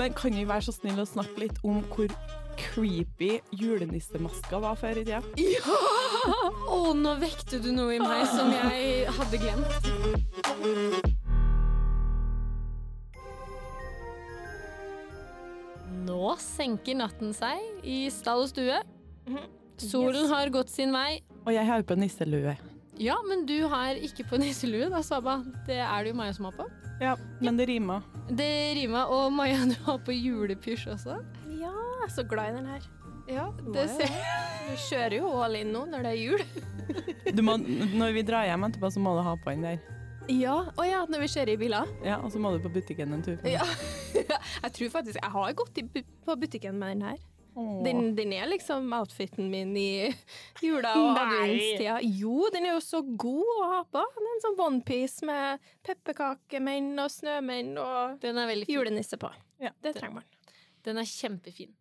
Men kan vi være så snill å snakke litt om hvor creepy julenissemaska var før i tida? Ja! Å, nå vekte du noe i meg som jeg hadde glemt. Nå senker natten seg i stall og stue. Solen Yes. har gått sin vei. Og jeg har på nisselue. Ja, men du har ikke på nisselue, da, Saba. Det er det jo Maja som har på. Ja, men det rimer. Det rimer. og Maja, du har på julepysj også. Ja, jeg er så glad i den her. Ja, det ser jeg. Du kjører jo all in nå når det er jul. Du må, når vi drar hjem etterpå, så må du ha på den der. Ja, å ja, når vi kjører i biler. Ja, Og så må du på butikken en tur. Ja. jeg tror faktisk jeg har gått i på butikken med den her. Den, den er liksom outfiten min i jula og adventstida. Jo, den er jo så god å ha på. Den er en sånn onepiece med pepperkakemenn og snømenn og julenisse på. Ja. Det trenger man. Den er kjempefin.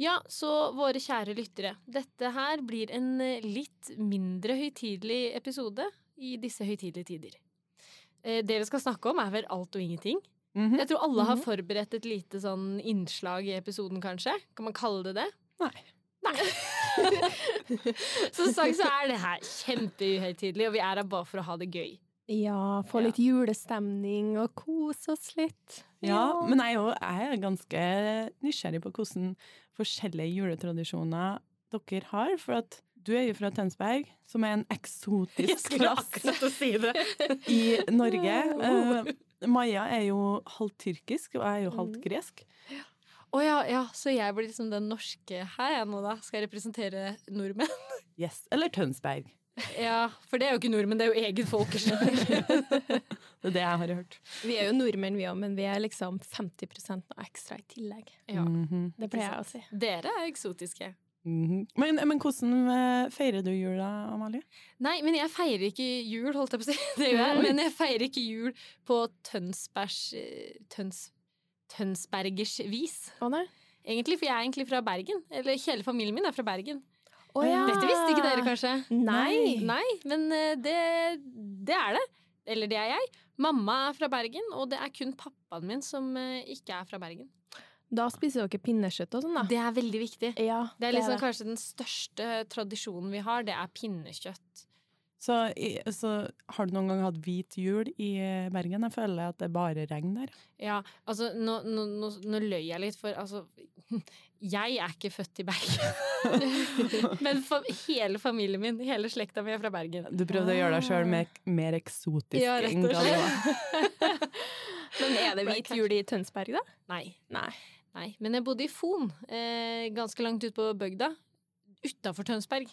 Ja, så våre kjære lyttere. Dette her blir en eh, litt mindre høytidelig episode i disse høytidelige tider. Eh, Det vi skal snakke om, er vel alt og ingenting. Mhm. Jeg tror alle har forberedt et lite sånn innslag i episoden, kanskje. Kan man kalle det det? Nei. Nei. Som sagt så er det her kjempeuhøytidelig, og vi er her bare for å ha det gøy. Ja, få litt julestemning og kose oss litt. Ja, men jeg er, jo, er ganske nysgjerrig på hvordan forskjellige juletradisjoner dere har. For at du er jo fra Tønsberg, som er en eksotisk plass si det. i Norge. Maja er jo halvt tyrkisk, og jeg er jo halvt gresk. Å ja, ja, så jeg blir liksom den norske her jeg nå, da. Skal jeg representere nordmenn? Yes. Eller Tønsberg. Ja, for det er jo ikke nordmenn, det er jo eget folkeslag. Det er det jeg har hørt. Vi er jo nordmenn, vi òg, men vi er liksom 50 noe ekstra i tillegg. ja. Mhm. Det pleier jeg å si. Dere er eksotiske. Mhm. men, men hvordan eh, feirer du jula, Amalie? Nei, men jeg feirer ikke jul, holdt jeg på å si. Det gjør jeg. Men jeg feirer ikke jul på Tønsbergs Tøns, Tønsbergers vis. Å nei? Egentlig, for jeg er egentlig fra Bergen. Eller hele familien min er fra Bergen. Å ja. Dette visste ikke dere kanskje? Nei. Nei, men eh, det, det er det. Eller det er jeg. Mamma er fra Bergen, og det er kun pappaen min som eh, ikke er fra Bergen. Da spiser dere pinnekjøtt og sånn, da? Det er veldig viktig. Ja, Det er liksom kanskje den største tradisjonen vi har, det er pinnekjøtt. Så, så har du noen gang hatt hvit jul i eh, Bergen? Jeg føler at det bare regner. Ja, altså, nå, nå, nå, nå løy jeg litt, for altså Jeg er ikke født i Bergen. Men for, hele familien min, hele slekta mi er fra Bergen. Du prøvde å gjøre deg sjøl mer, mer eksotisk Ja, enn hva det var. Men er det hvit jul i Tønsberg, da? Nei. Nei. Nei. Men jeg bodde i Fon, eh, ganske langt ute på bygda. Utafor Tønsberg.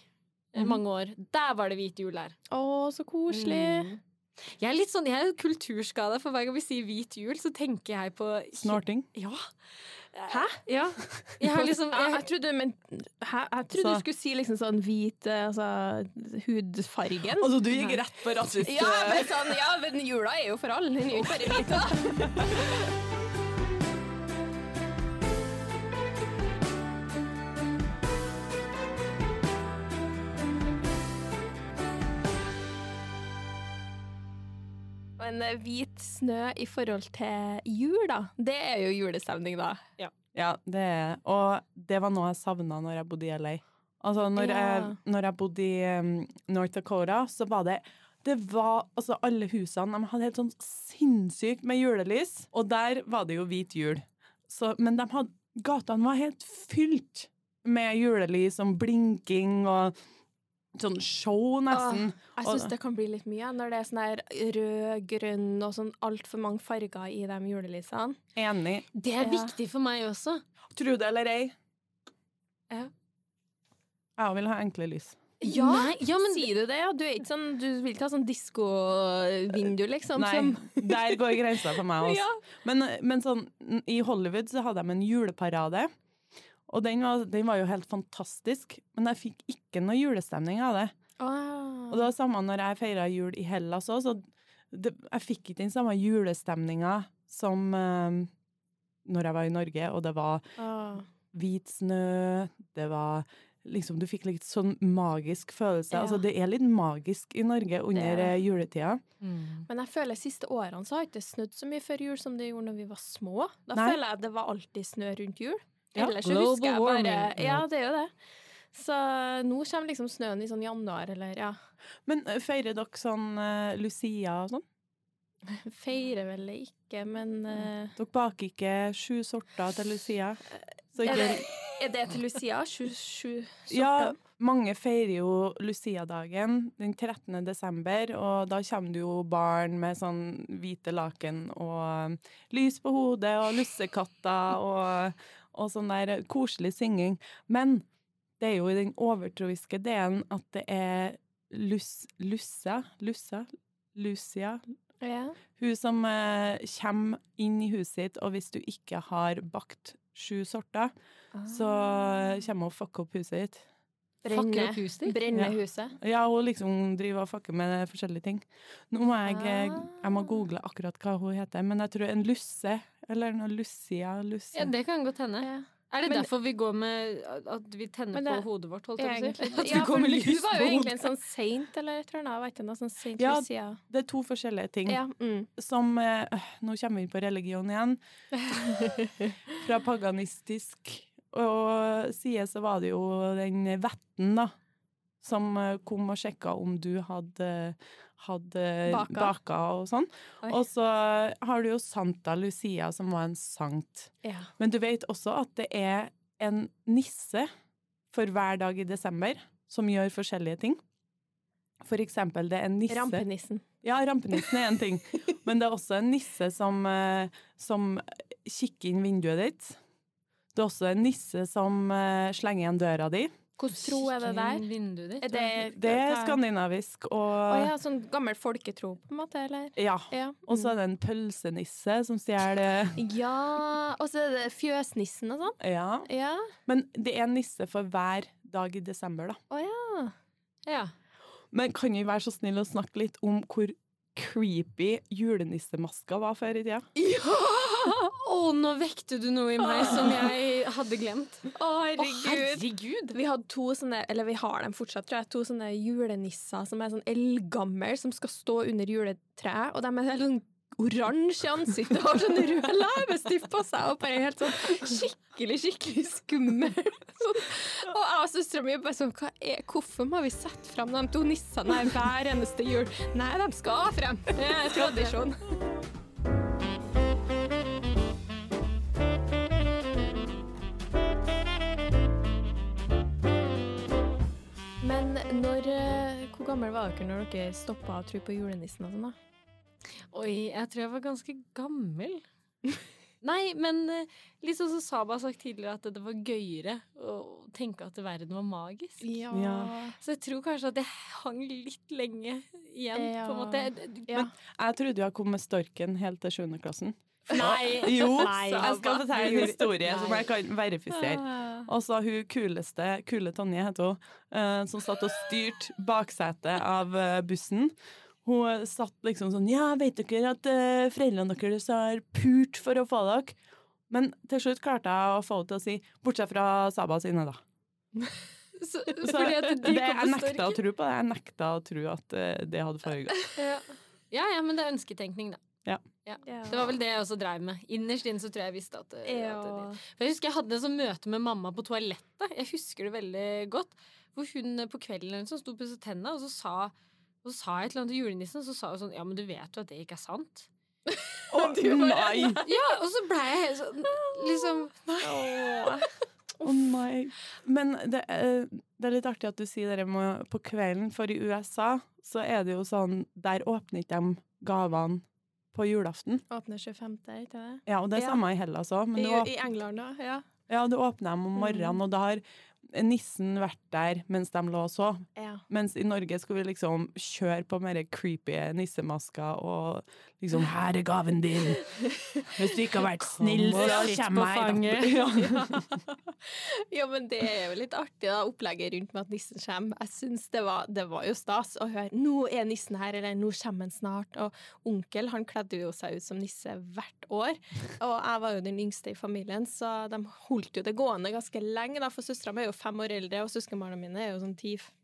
Mm. Mange år. Der var det hvit jul der. Å, så koselig. Mm. Jeg er litt sånn, jeg er kulturskada, for hver gang vi sier hvit jul, så tenker jeg på Snorting. Ja. Hæ? Ja. Jeg har liksom Jeg, jeg, trodde, men, hæ? jeg trodde Så- du skulle si liksom sånn hvit eh, altså, hudfargen. Altså, du gikk rett på rasist... Ja, men sånn, ja, men jula er jo for alle. Den er jo ikke bare hvit. Men eh, hvit snø i forhold til jul, da, det er jo julestemning, da. Ja, det er Og det var noe jeg savna når jeg bodde i LA. Altså, når, Ja. jeg, når jeg bodde i um, North Dakota, så var det det var, altså Alle husene de hadde helt sånn sinnssykt med julelys, og der var det jo hvit jul. Så, men de hadde, gatene var helt fylt med julelys og blinking og sånn show, nesten. Jeg syns det kan bli litt mye når det er sånn her rød, grønn og sånn altfor mange farger i de julelysene. Enig. det er Ja. viktig for meg også. Tro det eller ei. Ja. Jeg vil ha enkle lys. Ja, Nei, ja, men Sier du det? Ja? Du, er ikke sånn, du vil ikke ha sånn diskovindu, liksom? Nei, Som, der går grensa for meg også. Ja. Men, men sånn, i Hollywood så hadde de en juleparade, og den var, den var jo helt fantastisk, men jeg fikk ikke noe julestemning av det. Ah. Og det var samme når jeg feira jul i Hellas òg, så det, jeg fikk ikke den samme julestemninga som eh, når jeg var i Norge, og det var Ah. hvit snø, det var liksom, du fikk litt sånn magisk følelse. Ja. Altså, det er litt magisk i Norge under Det eh, juletida. Mm. Men jeg føler de siste årene så har ikke det snødd så mye før jul som det gjorde når vi var små. Da Nei. føler jeg at det var alltid snø rundt jul. Ja, Ellers så husker jeg bare. Ja, det er jo det. Så nå kommer liksom snøen i sånn januar, eller ja. Men eh, feirer dere sånn uh, Lucia og sånn? Feirer vel ikke, men uh, Dere baker ikke sju sorter til Lucia? Så er, det, er det til Lucia? Sju, sju sorter? ja, mange feirer jo Lucia-dagen den 13. desember, og da kommer det jo barn med sånn hvite laken og lys på hodet og lussekatter og, og sånn der koselig synging. Men det er jo i den overtroiske delen at det er lus, Lussa Lussa? Lucia? Ja. Hun som eh, kommer inn i huset ditt, og hvis du ikke har bakt sju sorter, så Ah. kommer hun og fucker opp huset ditt. Brenne, opp huset ditt? brenne Ja. huset. Ja, hun liksom driver og fucker med forskjellige ting. Nå må jeg eh, Jeg må Ah. google akkurat hva hun heter, men jeg tror en lusse, eller noe Lucia, lusse. Ja, det kan godt hende. Ja. Er det Men- derfor vi går med at vi tenner det, på hodet vårt, holdt jeg på å si? At vi Ja, for kommer hun lys var jo egentlig en sånn saint, eller jeg tror annet, var ikke noe sånn Saint Ja, Lucia. Det er to forskjellige ting. Ja, mm. Som øh, Nå kommer vi inn på religion igjen. Fra paganistisk og siden så var det jo den vetten, da, som eh, kom og sjekka om du hadde, hadde Baka. baka og sånn. Oi. Og så har du jo Santa Lucia, som var en sankt. ja. Men du vet også at det er en nisse for hver dag i desember som gjør forskjellige ting. For eksempel, det er en nisse Rampenissen. Ja, rampenissen er en ting. Men det er også en nisse som, eh, som kikker inn vinduet ditt. Det er også en nisse som eh, slenger igjen døra di. Hvordan tro er det der? Ditt? Er det, Det er skandinavisk, Og, og ja, sånn gammel folketro, på en måte, eller? ja. Ja. Og så er det en pølsenisse som stjeler Ja, og så er det fjøsnissen og sånn. Ja. Ja. Men det er en nisse for hver dag i desember, da. Å ja. Ja. Men kan vi være så snill å snakke litt om hvor creepy julenissemaska var før i tida? Å, nå vekte du noe i meg som jeg hadde glemt. Å, Å, herregud. herregud! Vi hadde to sånne, eller vi har dem fortsatt, tror jeg, to sånne julenisser som er sånn eldgamle, som skal stå under juletreet, og de er helt sånn oransje i ansiktet og har sånn rød leppestift på seg, og bare helt sånn skikkelig, skikkelig skummel. Sånn. Og jeg og søstera mi bare sånn, hva er, hvorfor må vi sette fram de to nissene her hver eneste jul? Nei, de skal frem. Det er tradisjon. Når, eh, hvor gammel var dere når dere stoppa å tro på julenissen og sånn, da? Oi, jeg tror jeg var ganske gammel. Nei, men liksom som Saba har sagt tidligere, at det var gøyere å tenke at verden var magisk. Ja. Ja. Så jeg tror kanskje at jeg hang litt lenge igjen, på en måte. Ja. Jeg trodde jeg kom med storken helt til sjuende klassen. Nei! Jo, Nei. jeg skal fortelle en historie som jeg kan verifisere. Ah. Og så hun kuleste, kule Tonje heter hun, eh, som satt og styrte baksetet av eh, bussen. Hun satt liksom sånn Ja, vet dere at eh, foreldrene deres har pult for å få dere? Men til slutt klarte jeg å få henne til å si Bortsett fra Saba sine, da. Så, Så fordi at de det, jeg nekta å tro på det. Jeg nekta å tro at det hadde foregått. Ja. ja ja, men det er ønsketenkning, da. Ja. Det var vel det jeg også dreiv med. Innerst inne så tror jeg jeg visste at, eh, Ja. at For Jeg husker jeg hadde en sånn møte med mamma på toalettet. Jeg husker det veldig godt. Hvor hun eh, på kvelden sånt sto og pusset tennene, og så sa og så sa jeg et eller annet til julenissen, og så sa hun sånn Ja, men du vet jo at det ikke er sant. Å nei! Ja, og så blei jeg helt sånn liksom Å nei. Men det, er- det er litt artig at du sier det med på kvelden, for i USA så er det jo sånn Der åpner ikke de gavene på julaften. Åpner 25., ikke det? Ja, og det er Ja. samme i Hellas òg. I, du, åp- I England, òg, Ja. ja, det åpner dem om Mm. morgenen, og da har nissen vært der mens de lå og så. ja. Mens i Norge skulle vi liksom kjøre på mer creepy nissemasker og liksom 'Her er gaven din'. Hvis du ikke har vært snill, så kommer jeg. Ja. ja, men det er jo litt artig, da, opplegget rundt med at nissen kommer. Jeg synes det var, det var jo stas å høre 'nå er nissen her', eller 'nå kommer han snart'. Og onkel han kledde jo seg ut som nisse hvert år. Og jeg var jo den yngste i familien, så de holdt jo det gående ganske lenge, da, for søstera mi er jo fem år eldre, og søskenbarna mine er jo sånn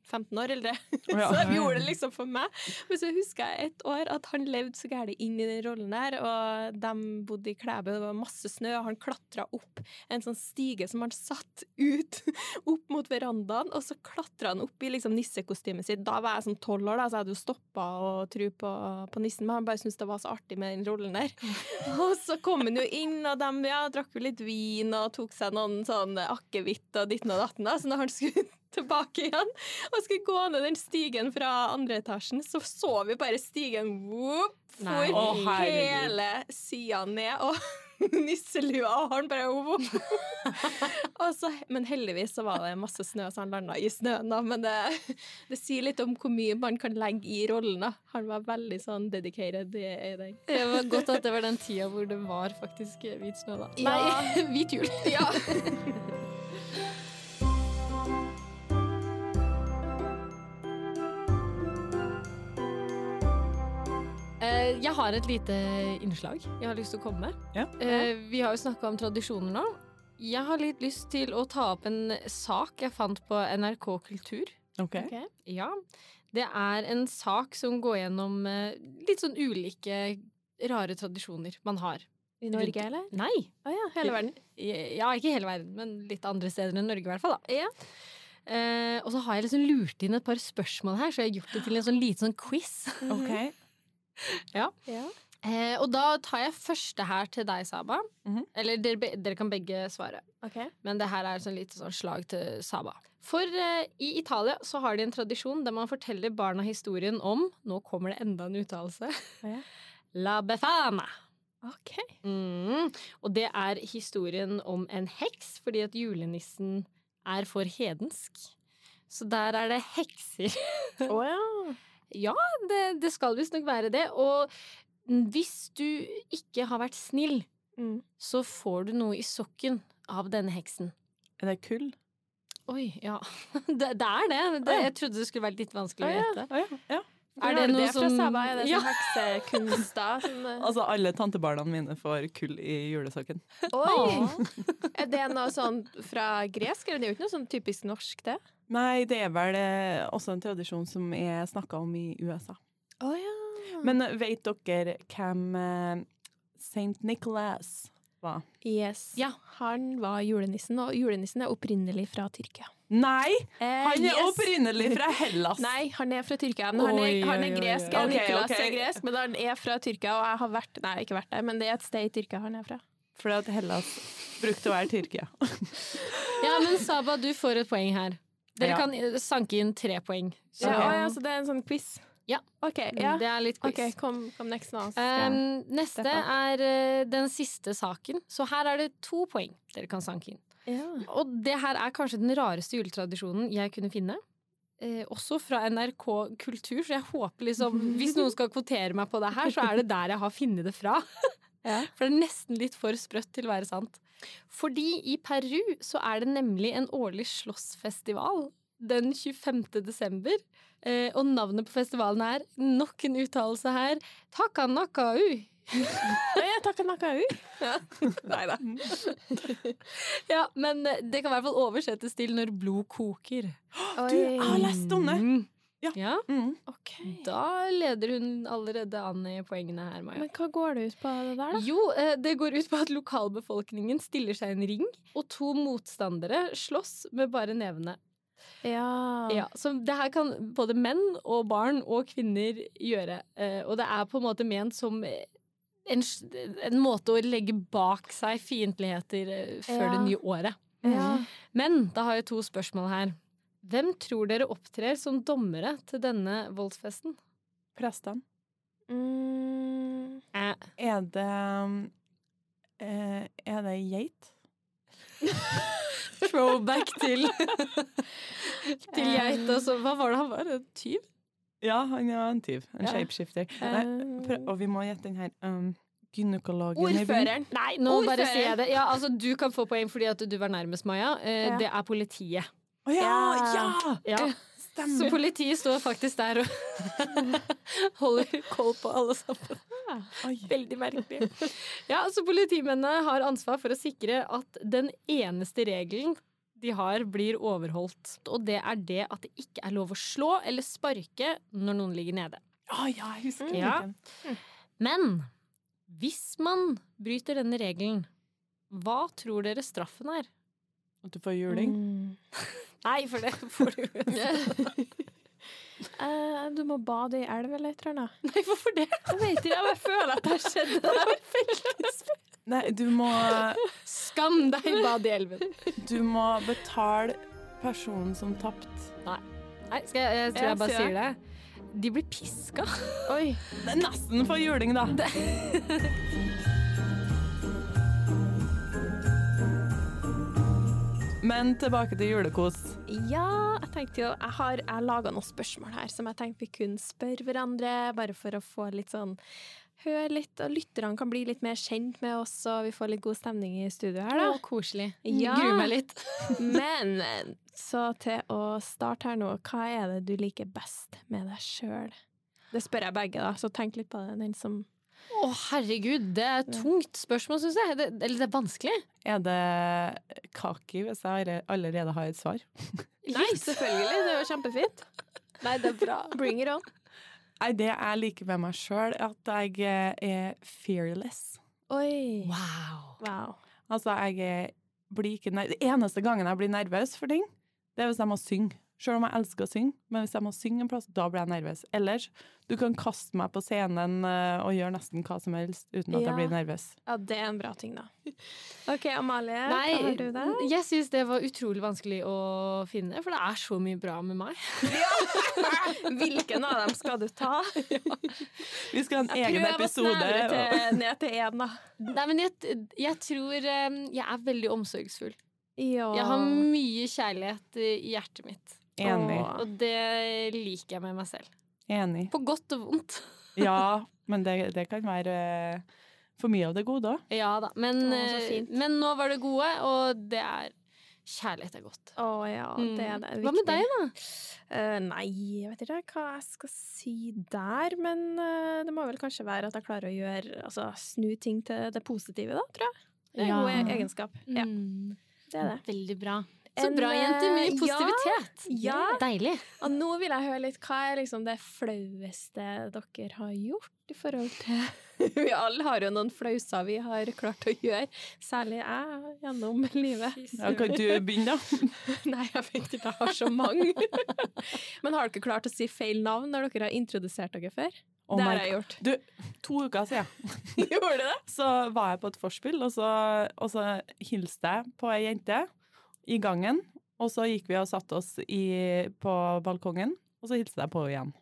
10-15 år eldre. Ja. Så de gjorde det liksom for meg. Men så husker jeg et år at han levde så gærent inn i den rollen der, og de bodde i Klæbu, det var masse snø, og han klatra opp en sånn stige som han satt ut opp mot verandaen, og så klatra han opp i liksom nissekostymet sitt. Da var jeg sånn tolv år, da, så jeg hadde jo stoppa å tro på, på nissen, men han bare syntes det var så artig med den rollen der. Og så kom han jo inn, og de ja, drakk jo litt vin og tok seg noen sånn akevitt og ditten og datten. da, Så når han skulle tilbake igjen og skulle gå ned den stigen fra andre etasjen, så så vi bare stigen whoop, for Å, hele sida ned. og Nisselua, og han bare og så, Men heldigvis så var det masse snø, så han landa i snøen. da, Men det, det sier litt om hvor mye man kan legge i rollen. da. Han var veldig sånn dedicated i den. Det var godt at det var den tida hvor det var faktisk hvit snø, da. Ja. Nei, hvit jul. Ja. Jeg har et lite innslag jeg har lyst til å komme med. Ja. Eh, Vi har jo snakka om tradisjoner nå. Jeg har litt lyst til å ta opp en sak jeg fant på NRK Kultur. Ok. Ja, Det er en sak som går gjennom eh, litt sånn ulike rare tradisjoner man har. I Norge, eller? Nei, Å ja, hele verden. ja, ikke hele verden, men litt andre steder enn Norge i hvert fall. da. Ja. Eh, og så har jeg liksom lurt inn et par spørsmål her, så jeg har gjort det til en sånn liten sånn quiz. Ok. Ja. Eh, og da tar jeg første her til deg, Saba. Mhm. Eller dere, dere kan begge svare. Okay. Men det her er sånn litt sånn slag til Saba. For eh, i Italia så har de en tradisjon der man forteller barna historien om Nå kommer det enda en uttalelse. ja. La befana. Ok. Mm. Og det er historien om en heks, fordi at julenissen er for hedensk. Så der er det hekser. Å ja. Ja, det, det skal visstnok være det. Og hvis du ikke har vært snill, Mm. så får du noe i sokken av denne heksen. Er det kull? Oi, ja. Det, det er det. det. Jeg trodde det skulle vært litt vanskelig å Å, ja. gjette. Ja. ja. Er det noe som- Saba? Er det Ja. sånn heksekunster? Som, eh, Altså, alle tantebarna mine får kull i julesokken. Oi! Er det noe sånn fra gresk, eller det er jo ikke noe sånn typisk norsk, det? Nei, det er vel eh, også en tradisjon som er snakka om i USA. Å ja. Men eh, vet dere hvem St. Nicholas var? Yes. Ja. Han var julenissen, og julenissen er opprinnelig fra Tyrkia. Nei! Eh, Han er yes. opprinnelig fra Hellas! Nei, han er fra Tyrkia. Men han er, Oi, han er oi, gresk. oi. Ok, Nicolas okay. er gresk, men han er fra Tyrkia, og jeg har vært Nei, ikke vært der, men det er et sted i Tyrkia han er fra. Fordi at Hellas brukte å være Tyrkia. Ja, men Saba, du får et poeng her. Dere Ja. kan sanke inn tre poeng. Så, Ja, okay. ja, så det er en sånn quiz? Ja. OK. Ja. Det er litt quiz. Okay, kom, kom next nå. Um, neste er uh, den siste saken. Så her er det to poeng dere kan sanke inn. Ja. Og det her er kanskje den rareste juletradisjonen jeg kunne finne. Eh, også fra NRK Kultur, så jeg håper liksom Hvis noen skal kvotere meg på det her, så er det der jeg har funnet det fra. Ja. For det er nesten litt for sprøtt til å være sant. Fordi i Peru så er det nemlig en årlig slåssfestival den 25. desember. Eh, og navnet på festivalen er nok en uttalelse her Takanakau. Ja, takanaka-u. Ja. Nei da. Ja, men eh, det kan i hvert fall oversettes til 'når blod koker'. Du, jeg har lest om det! Mm. Ja. ja. Mm. Ok. Da leder hun allerede an i poengene her, Maja. Men hva går det ut på det der, da? Jo, eh, det går ut på at lokalbefolkningen stiller seg i en ring, og to motstandere slåss med bare nevene. Ja. Ja, så det her kan både menn og barn og kvinner gjøre. eh, Og det er på en måte ment som en, en måte å legge bak seg fiendtligheter eh, før Ja. det nye året. Ja. Men da har jeg to spørsmål her. Hvem tror dere opptrer som dommere til denne voldsfesten? Prestene. Mm. Eh, Er det eh, Er det geit? throwback til Til geit. Altså, hva var det han var? En tyv? Ja, han er en tyv. En Ja. shapeshifter. Nei, prøv- og vi må gjette den her. Um, gynekologen. Ordføreren. Nei, nå bare sier jeg det. Ja, altså, du kan få poeng fordi at du var nærmest, Maja. Eh, Ja. Det er politiet. Å ja! Ja. Ja! Stemmer. Så politiet står faktisk der og holder koll på alle sammen. Veldig merkelig. Ja, så Politimennene har ansvar for å sikre at den eneste regelen de har, blir overholdt. Og det er det at det ikke er lov å slå eller sparke når noen ligger nede. Å ja, jeg husker Ja. den. Men hvis man bryter denne regelen, hva tror dere straffen er? At du får juling. Mm. Nei, for det får du jo Eh, du må bade i elv eller et eller annet. Nei, hvorfor det? Jeg vet ikke, jeg bare føler at det har skjedd det der. Nei, du må, Skam deg, bad i elven. du må betale personen som tapte. Nei, skal jeg, jeg tror jeg bare si sier det. De blir piska. Oi. Det er nesten for juling, da. Men tilbake til julekos. Ja, jeg tenkte jo Jeg har jeg laga noen spørsmål her som jeg tenkte vi kunne spørre hverandre, bare for å få litt sånn Høre litt, og lytterne kan bli litt mer kjent med oss, og vi får litt god stemning i studio her, Å, da. koselig. Ja. Gruer meg litt. Men så til å starte her nå, hva er det du liker best med deg sjøl? Det spør jeg begge, da, så tenk litt på det. Den som Å, herregud, det er et tungt spørsmål, syns jeg. Det, eller det er vanskelig. Er det kaki, hvis jeg allerede har et svar? Nei, selvfølgelig! Det er jo kjempefint. Nei, det er bra. Bring it on. Nei, det jeg liker med meg sjøl, at jeg er fearless. Oi. Wow. Wow. Altså, jeg blir ikke nervøs. Det eneste gangen jeg blir nervøs for ting, det er hvis jeg må synge. Selv om jeg elsker å synge, men hvis jeg må synge en plass, da blir jeg nervøs. Ellers, du kan kaste meg på scenen eh, og gjøre nesten hva som helst uten at Ja. jeg blir nervøs. Ja, det er en bra ting, da. OK, Amalie, Nei, hva har du der? jeg syns det var utrolig vanskelig å finne, for det er så mye bra med meg. Hvilken av dem skal du ta? Vi skal ha en egen Prøv å episode. snevre til, ned til én, da. Nei, men jeg, jeg tror eh, jeg er veldig omsorgsfull. Ja. Jeg har mye kjærlighet i hjertet mitt, Enig. Åh. og det liker jeg med meg selv. Enig. På godt og vondt. Ja, men det, det kan være eh, for mye av det gode òg. Ja da, men, Å, så eh, men nå var det gode, og det er Kjærlighet er godt. Å ja, det er det. Hva med deg, da? Uh, nei, jeg vet ikke hva jeg skal si der, men uh, det må vel kanskje være at jeg klarer å gjøre Altså snu ting til det positive, da, tror jeg. Det er en Ja. god egenskap. egenskap. Ja, Mm. det er det. Veldig bra. Så En, bra, jenter. Mye eh, positivitet. ja. Deilig. Og nå vil jeg høre litt hva er liksom det flaueste dere har gjort i forhold til Vi alle har jo noen flauser vi har klart å gjøre, særlig jeg gjennom livet. Ja, kan du begynne, da? Nei, jeg vet ikke, jeg har så mange. Men har dere klart å si feil navn når dere har introdusert dere før? Oh det har jeg gjort. Du, to uker siden Gjorde du det? så var jeg på et forspill, og så, og så hilste jeg på ei jente i gangen. Og så gikk vi og satte oss i, på balkongen, og så hilste jeg på henne igjen.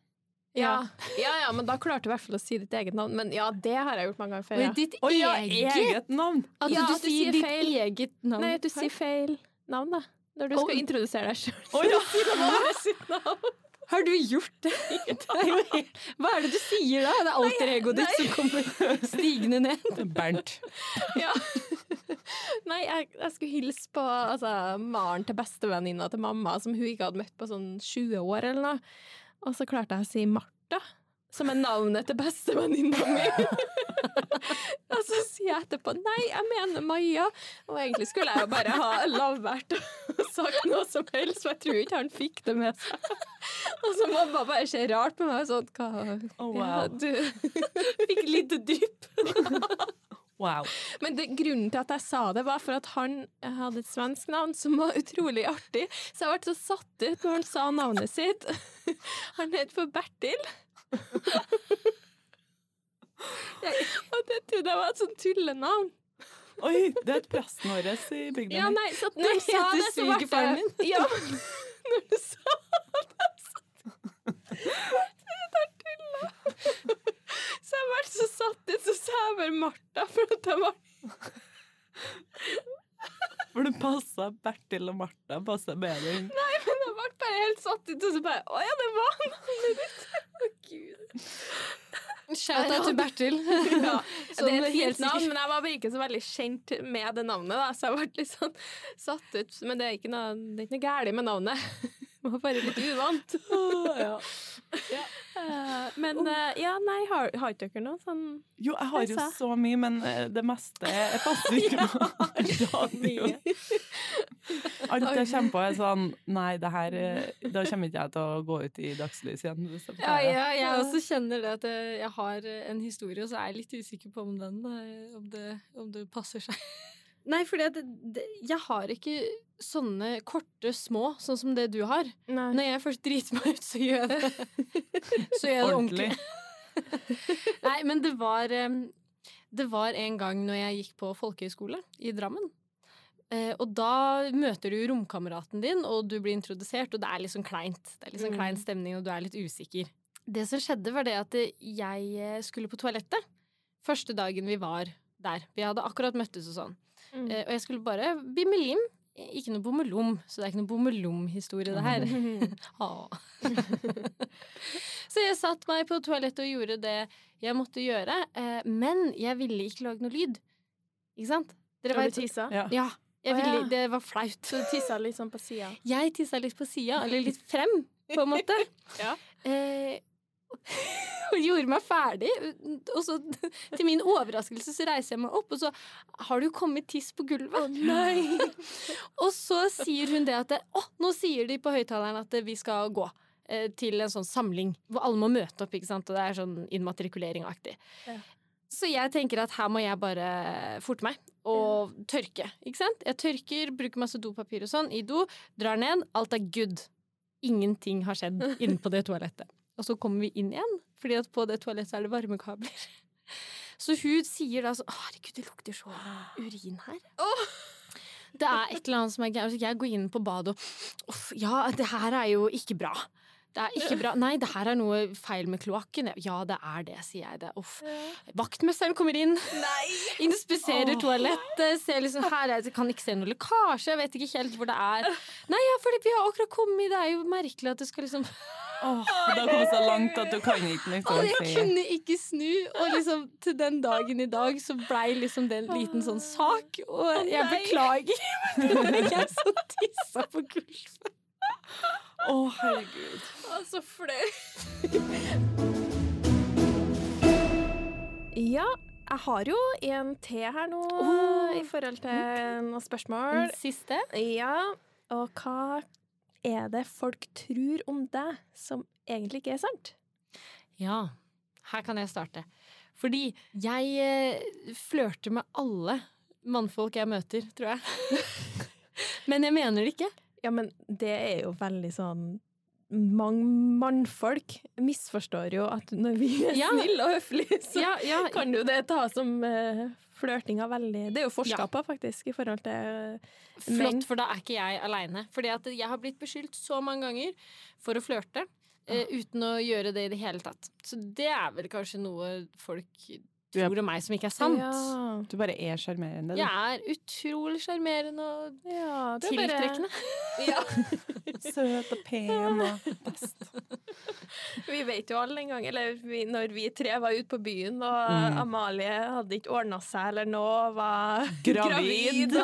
Ja. ja, ja, men da klarte du i hvert fall å si ditt eget navn. Men ja, det har jeg gjort mange ganger før. Ja. ditt Å ja, eget eget navn! At Ja, du, at du sier sier ditt feil. eget navn. Nei, at du sier feil navn, da. Når du skal introdusere deg sjøl. Å ja. Har du gjort det? det er jo helt... Hva er det du sier da? Det er alter egoet ditt som kommer stigende ned. Bernt. Ja. Nei, jeg, jeg skulle hilse på altså, Maren til bestevenninna til mamma, som hun ikke hadde møtt på sånn 20 år eller noe. Og så klarte jeg å si Martha, som er navnet til bestevenninna mi. og så sier jeg etterpå nei, jeg mener Maja. Og egentlig skulle jeg jo bare ha lavvært og sagt noe som helst, for jeg tror ikke han fikk det med seg. Og så mamma bare ser rart på meg sånn Hva Å, ja, du Fikk litt drypp. wow. Men det, grunnen til at jeg sa det, var for at han hadde et svensk navn som var utrolig artig. Så jeg ble så satt ut når han sa navnet sitt. Han het for Bertil. Og det trodde jeg var et sånt tullenavn. Oi, det er et vår i bygda Ja, nei, så at når du sa det, så ble det Ja, når du sa det, så Det er tulla. Så jeg ble så satt ut, så sa jeg bare Martha, for at jeg var For det passa Bertil og Martha passa bedre. inn. Nei, men jeg ble bare helt satt ut, og så bare Å ja, det var ditt! Å, gud. Shout-out til Bertil. Ja, det er et helt fint navn, men jeg var bare ikke så veldig kjent med det navnet, da, så jeg ble litt sånn satt ut. Men det er ikke noe, det er ikke noe galt med navnet. Var bare litt uvant. ja. ja. Men eh, ja, nei, har, har ikke dere noe sånn Jo, jeg har jo så mye, men eh, det meste jeg passer ikke med radio. Alt jeg kommer på, er sånn Nei, det her eh, Da kommer ikke jeg til å gå ut i dagslys igjen. hvis jeg Ja, ja, jeg også kjenner det at jeg, jeg har en historie, og så er jeg litt usikker på om den eh, om det, om det passer seg. Nei, fordi at det, det, jeg har ikke sånne korte, små, sånn som det du har. Nei. Når jeg først driter meg ut, så gjør jeg det, så gjør jeg det ordentlig. Nei, men det var Det var en gang når jeg gikk på folkehøyskole i Drammen. Eh, og da møter du romkameraten din, og du blir introdusert, og det er litt sånn kleint. Det er litt sånn Mm. klein stemning, og du er litt usikker. Det som skjedde, var det at eh, jeg eh, skulle på toalettet første dagen vi var der. Vi hadde akkurat møttes og sånn. Mm. Eh, og jeg skulle bare bimme lim. Ikke noe bommelom, så det er ikke noe bommelom-historie, det her. Ah. så jeg satte meg på toalettet og gjorde det jeg måtte gjøre, eh, men jeg ville ikke lage noe lyd. Ikke sant? Dere var vet- du tissa? Ja. Ja. Jeg ville. Det var flaut. Så du tissa litt sånn på sida? Jeg tissa litt på sida, eller litt frem, på en måte. Ja. Eh, og gjorde meg ferdig. Og så, til min overraskelse, så reiser jeg meg opp, og så har det jo kommet tiss på gulvet. nei! og så sier hun det at Å, nå sier de på høyttaleren at vi skal gå. eh, Til en sånn samling hvor alle må møte opp, ikke sant? og det er sånn immatrikulering-aktig. Ja. Så jeg tenker at her må jeg bare forte meg og tørke. ikke sant? Jeg tørker, bruker masse dopapir og sånn i do, drar ned, alt er good. Ingenting har skjedd inne på det toalettet. Og så kommer vi inn igjen, fordi at på det toalettet er det varmekabler. Så hun sier da sånn Herregud, det lukter så urin her. Det er et eller annet som er gærent. Jeg går inn på badet og Uff, ja, det her er jo ikke bra. Det er ikke bra. Nei, det her er noe feil med kloakken. Ja, det er det, sier jeg det. Uff. Vaktmesteren kommer inn, inspiserer oh. toalettet, ser liksom her jeg Kan ikke se noe lekkasje, jeg vet ikke helt hvor det er. Nei, ja, fordi vi har akkurat kommet, det er jo merkelig at du skal liksom Åh, det har kommet så langt at du kan ikke liksom Og jeg kunne ikke snu, og liksom til den dagen i dag så blei liksom det en liten sånn sak. Og jeg beklager, men jeg som tissa på gulvet. Å, herregud. Å, så flaut. Ja, jeg har jo en til her nå Oh. i forhold til noen spørsmål. Den siste. Ja, og hva er det folk tror om deg som egentlig ikke er sant? Ja, her kan jeg starte. Fordi jeg eh, flørter med alle mannfolk jeg møter, tror jeg. Men jeg mener det ikke. Ja, men det er jo veldig sånn Mange mannfolk misforstår jo at når vi er Ja. snille og høflige, så Ja, ja, kan jo det ta som uh, flørtinga veldig Det er jo forska på, faktisk, i forhold til Men- Flott, for da er ikke jeg aleine. Fordi at jeg har blitt beskyldt så mange ganger for å flørte. Uh, uten å gjøre det i det hele tatt. Så det er vel kanskje noe folk tror om meg som ikke er sant. Ja, Du bare er sjarmerende, du. Jeg er utrolig sjarmerende og ja tiltrekkende. bare- Ja. Søt og pen og best. Vi vet jo alle en gang, eller vi, når vi tre var ute på byen, og Mm. Amalie hadde ikke ordna seg eller noe, var Gravid. gravid,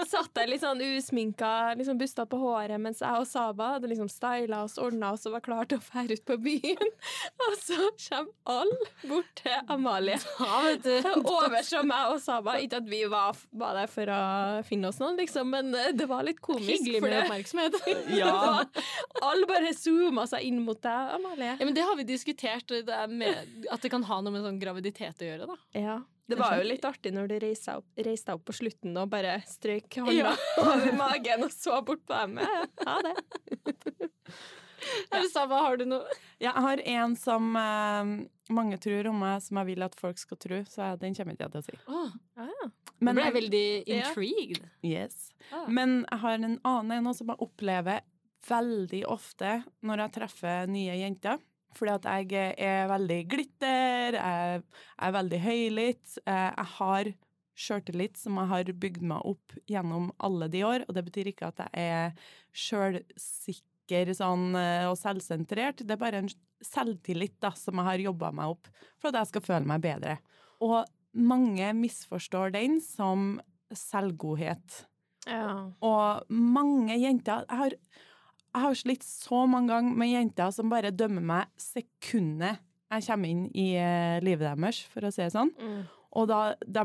og satt der litt sånn usminka, liksom busta på håret, mens jeg og Saba hadde liksom styla oss, ordna oss og var klar til å fære ut på byen. Og så kommer alle bort til Amalie. Ja, vet du. Overser meg og Saba. Ikke at vi var, var der for å finne oss noen, liksom, men eh, det var litt komisk. Hyggelig med oppmerksomhet. Ja. Alle bare zooma seg inn mot deg, Amalie. Ja, men det har vi diskutert, det med, at det kan ha noe med sånn graviditet å gjøre. da. Ja. Det var jo litt artig når du reiste reiste opp på slutten og bare strøk hånda over magen og så bort på dem. Ja, ja, det. Saba, har du noe? Jeg har en som uh, mange tror om meg, som jeg vil at folk skal tro, så den kommer ikke jeg til å si. Oh, Ah, nå ble jeg- jeg veldig Ja. intrigued. Yes. Ah. Men jeg har en annen en som jeg opplever veldig ofte når jeg treffer nye jenter. Fordi at jeg er veldig glitter, jeg er veldig høylytt. eh, Jeg har sjøltillit som jeg har bygd meg opp gjennom alle de år, og det betyr ikke at jeg er sjølsikker sånn, eh, og selvsentrert. Det er bare en selvtillit da, som jeg har jobba meg opp for at jeg skal føle meg bedre. Og mange misforstår den som selvgodhet. ja. Og mange jenter Jeg har, jeg Jeg har slitt så mange ganger med jenter som bare dømmer meg sekundet jeg kommer inn i eh, livet deres, for å si det sånn. Mm. Og da, de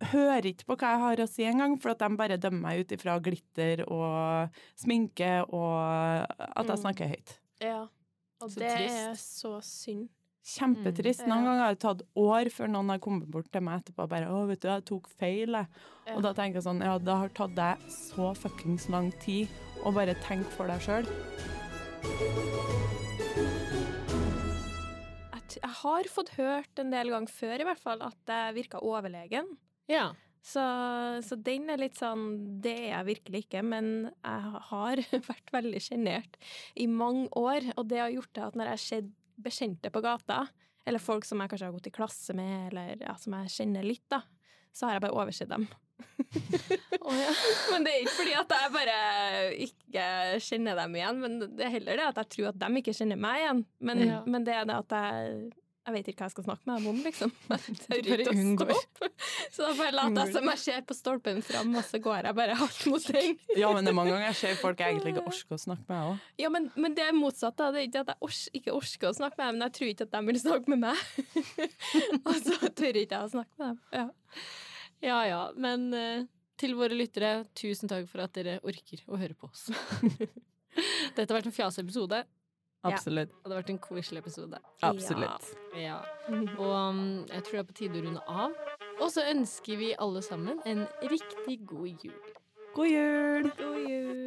hører ikke på hva jeg har å si engang, for at de bare dømmer meg ut ifra glitter og sminke og at jeg Mm. snakker høyt. Ja. Og Så det trist. er så synd. Kjempetrist. Mm, Noen ganger har det tatt år før noen har kommet bort til meg etterpå og bare 'Å, vet du, jeg tok feil', jeg. Ja. Og da tenker jeg sånn Ja, det har tatt deg så fuckings lang tid å bare tenke for deg sjøl. Jeg, jeg har fått hørt en del ganger før i hvert fall at jeg virka overlegen. Ja. Så, så den er litt sånn Det er jeg virkelig ikke, men jeg har vært veldig sjenert i mange år. Og det har gjort det at når jeg har sett bekjente på gata, eller folk som jeg kanskje har gått i klasse med, eller ja, som jeg kjenner litt, da, så har jeg bare oversett dem. Men det er ikke fordi at jeg bare ikke kjenner dem igjen, men det er heller det at jeg tror at de ikke kjenner meg igjen. Men, Ja. men det er det at jeg jeg vet ikke hva jeg skal snakke med dem om, liksom. Jeg tør ikke å stoppe. Så da bare later jeg som jeg ser på stolpen fram, og så går jeg bare hardt mot den. Ja, men det er mange ganger jeg ser folk jeg egentlig ikke orker å snakke med òg. Ja, men, men det er motsatt. da. Det er ikke at jeg ors ikke orker å snakke med dem, men jeg tror ikke at de vil snakke med meg. og så tør ikke jeg å snakke med dem. Ja. Ja ja, men uh, til våre lyttere, tusen takk for at dere orker å høre på oss. Dette har vært en fjaseepisode, Absolutt. Ja, det hadde vært en koselig episode. Absolutt. Ja. ja. Og um, jeg tror det er på tide å runde av. Og så ønsker vi alle sammen en riktig god jul. God jul! God jul.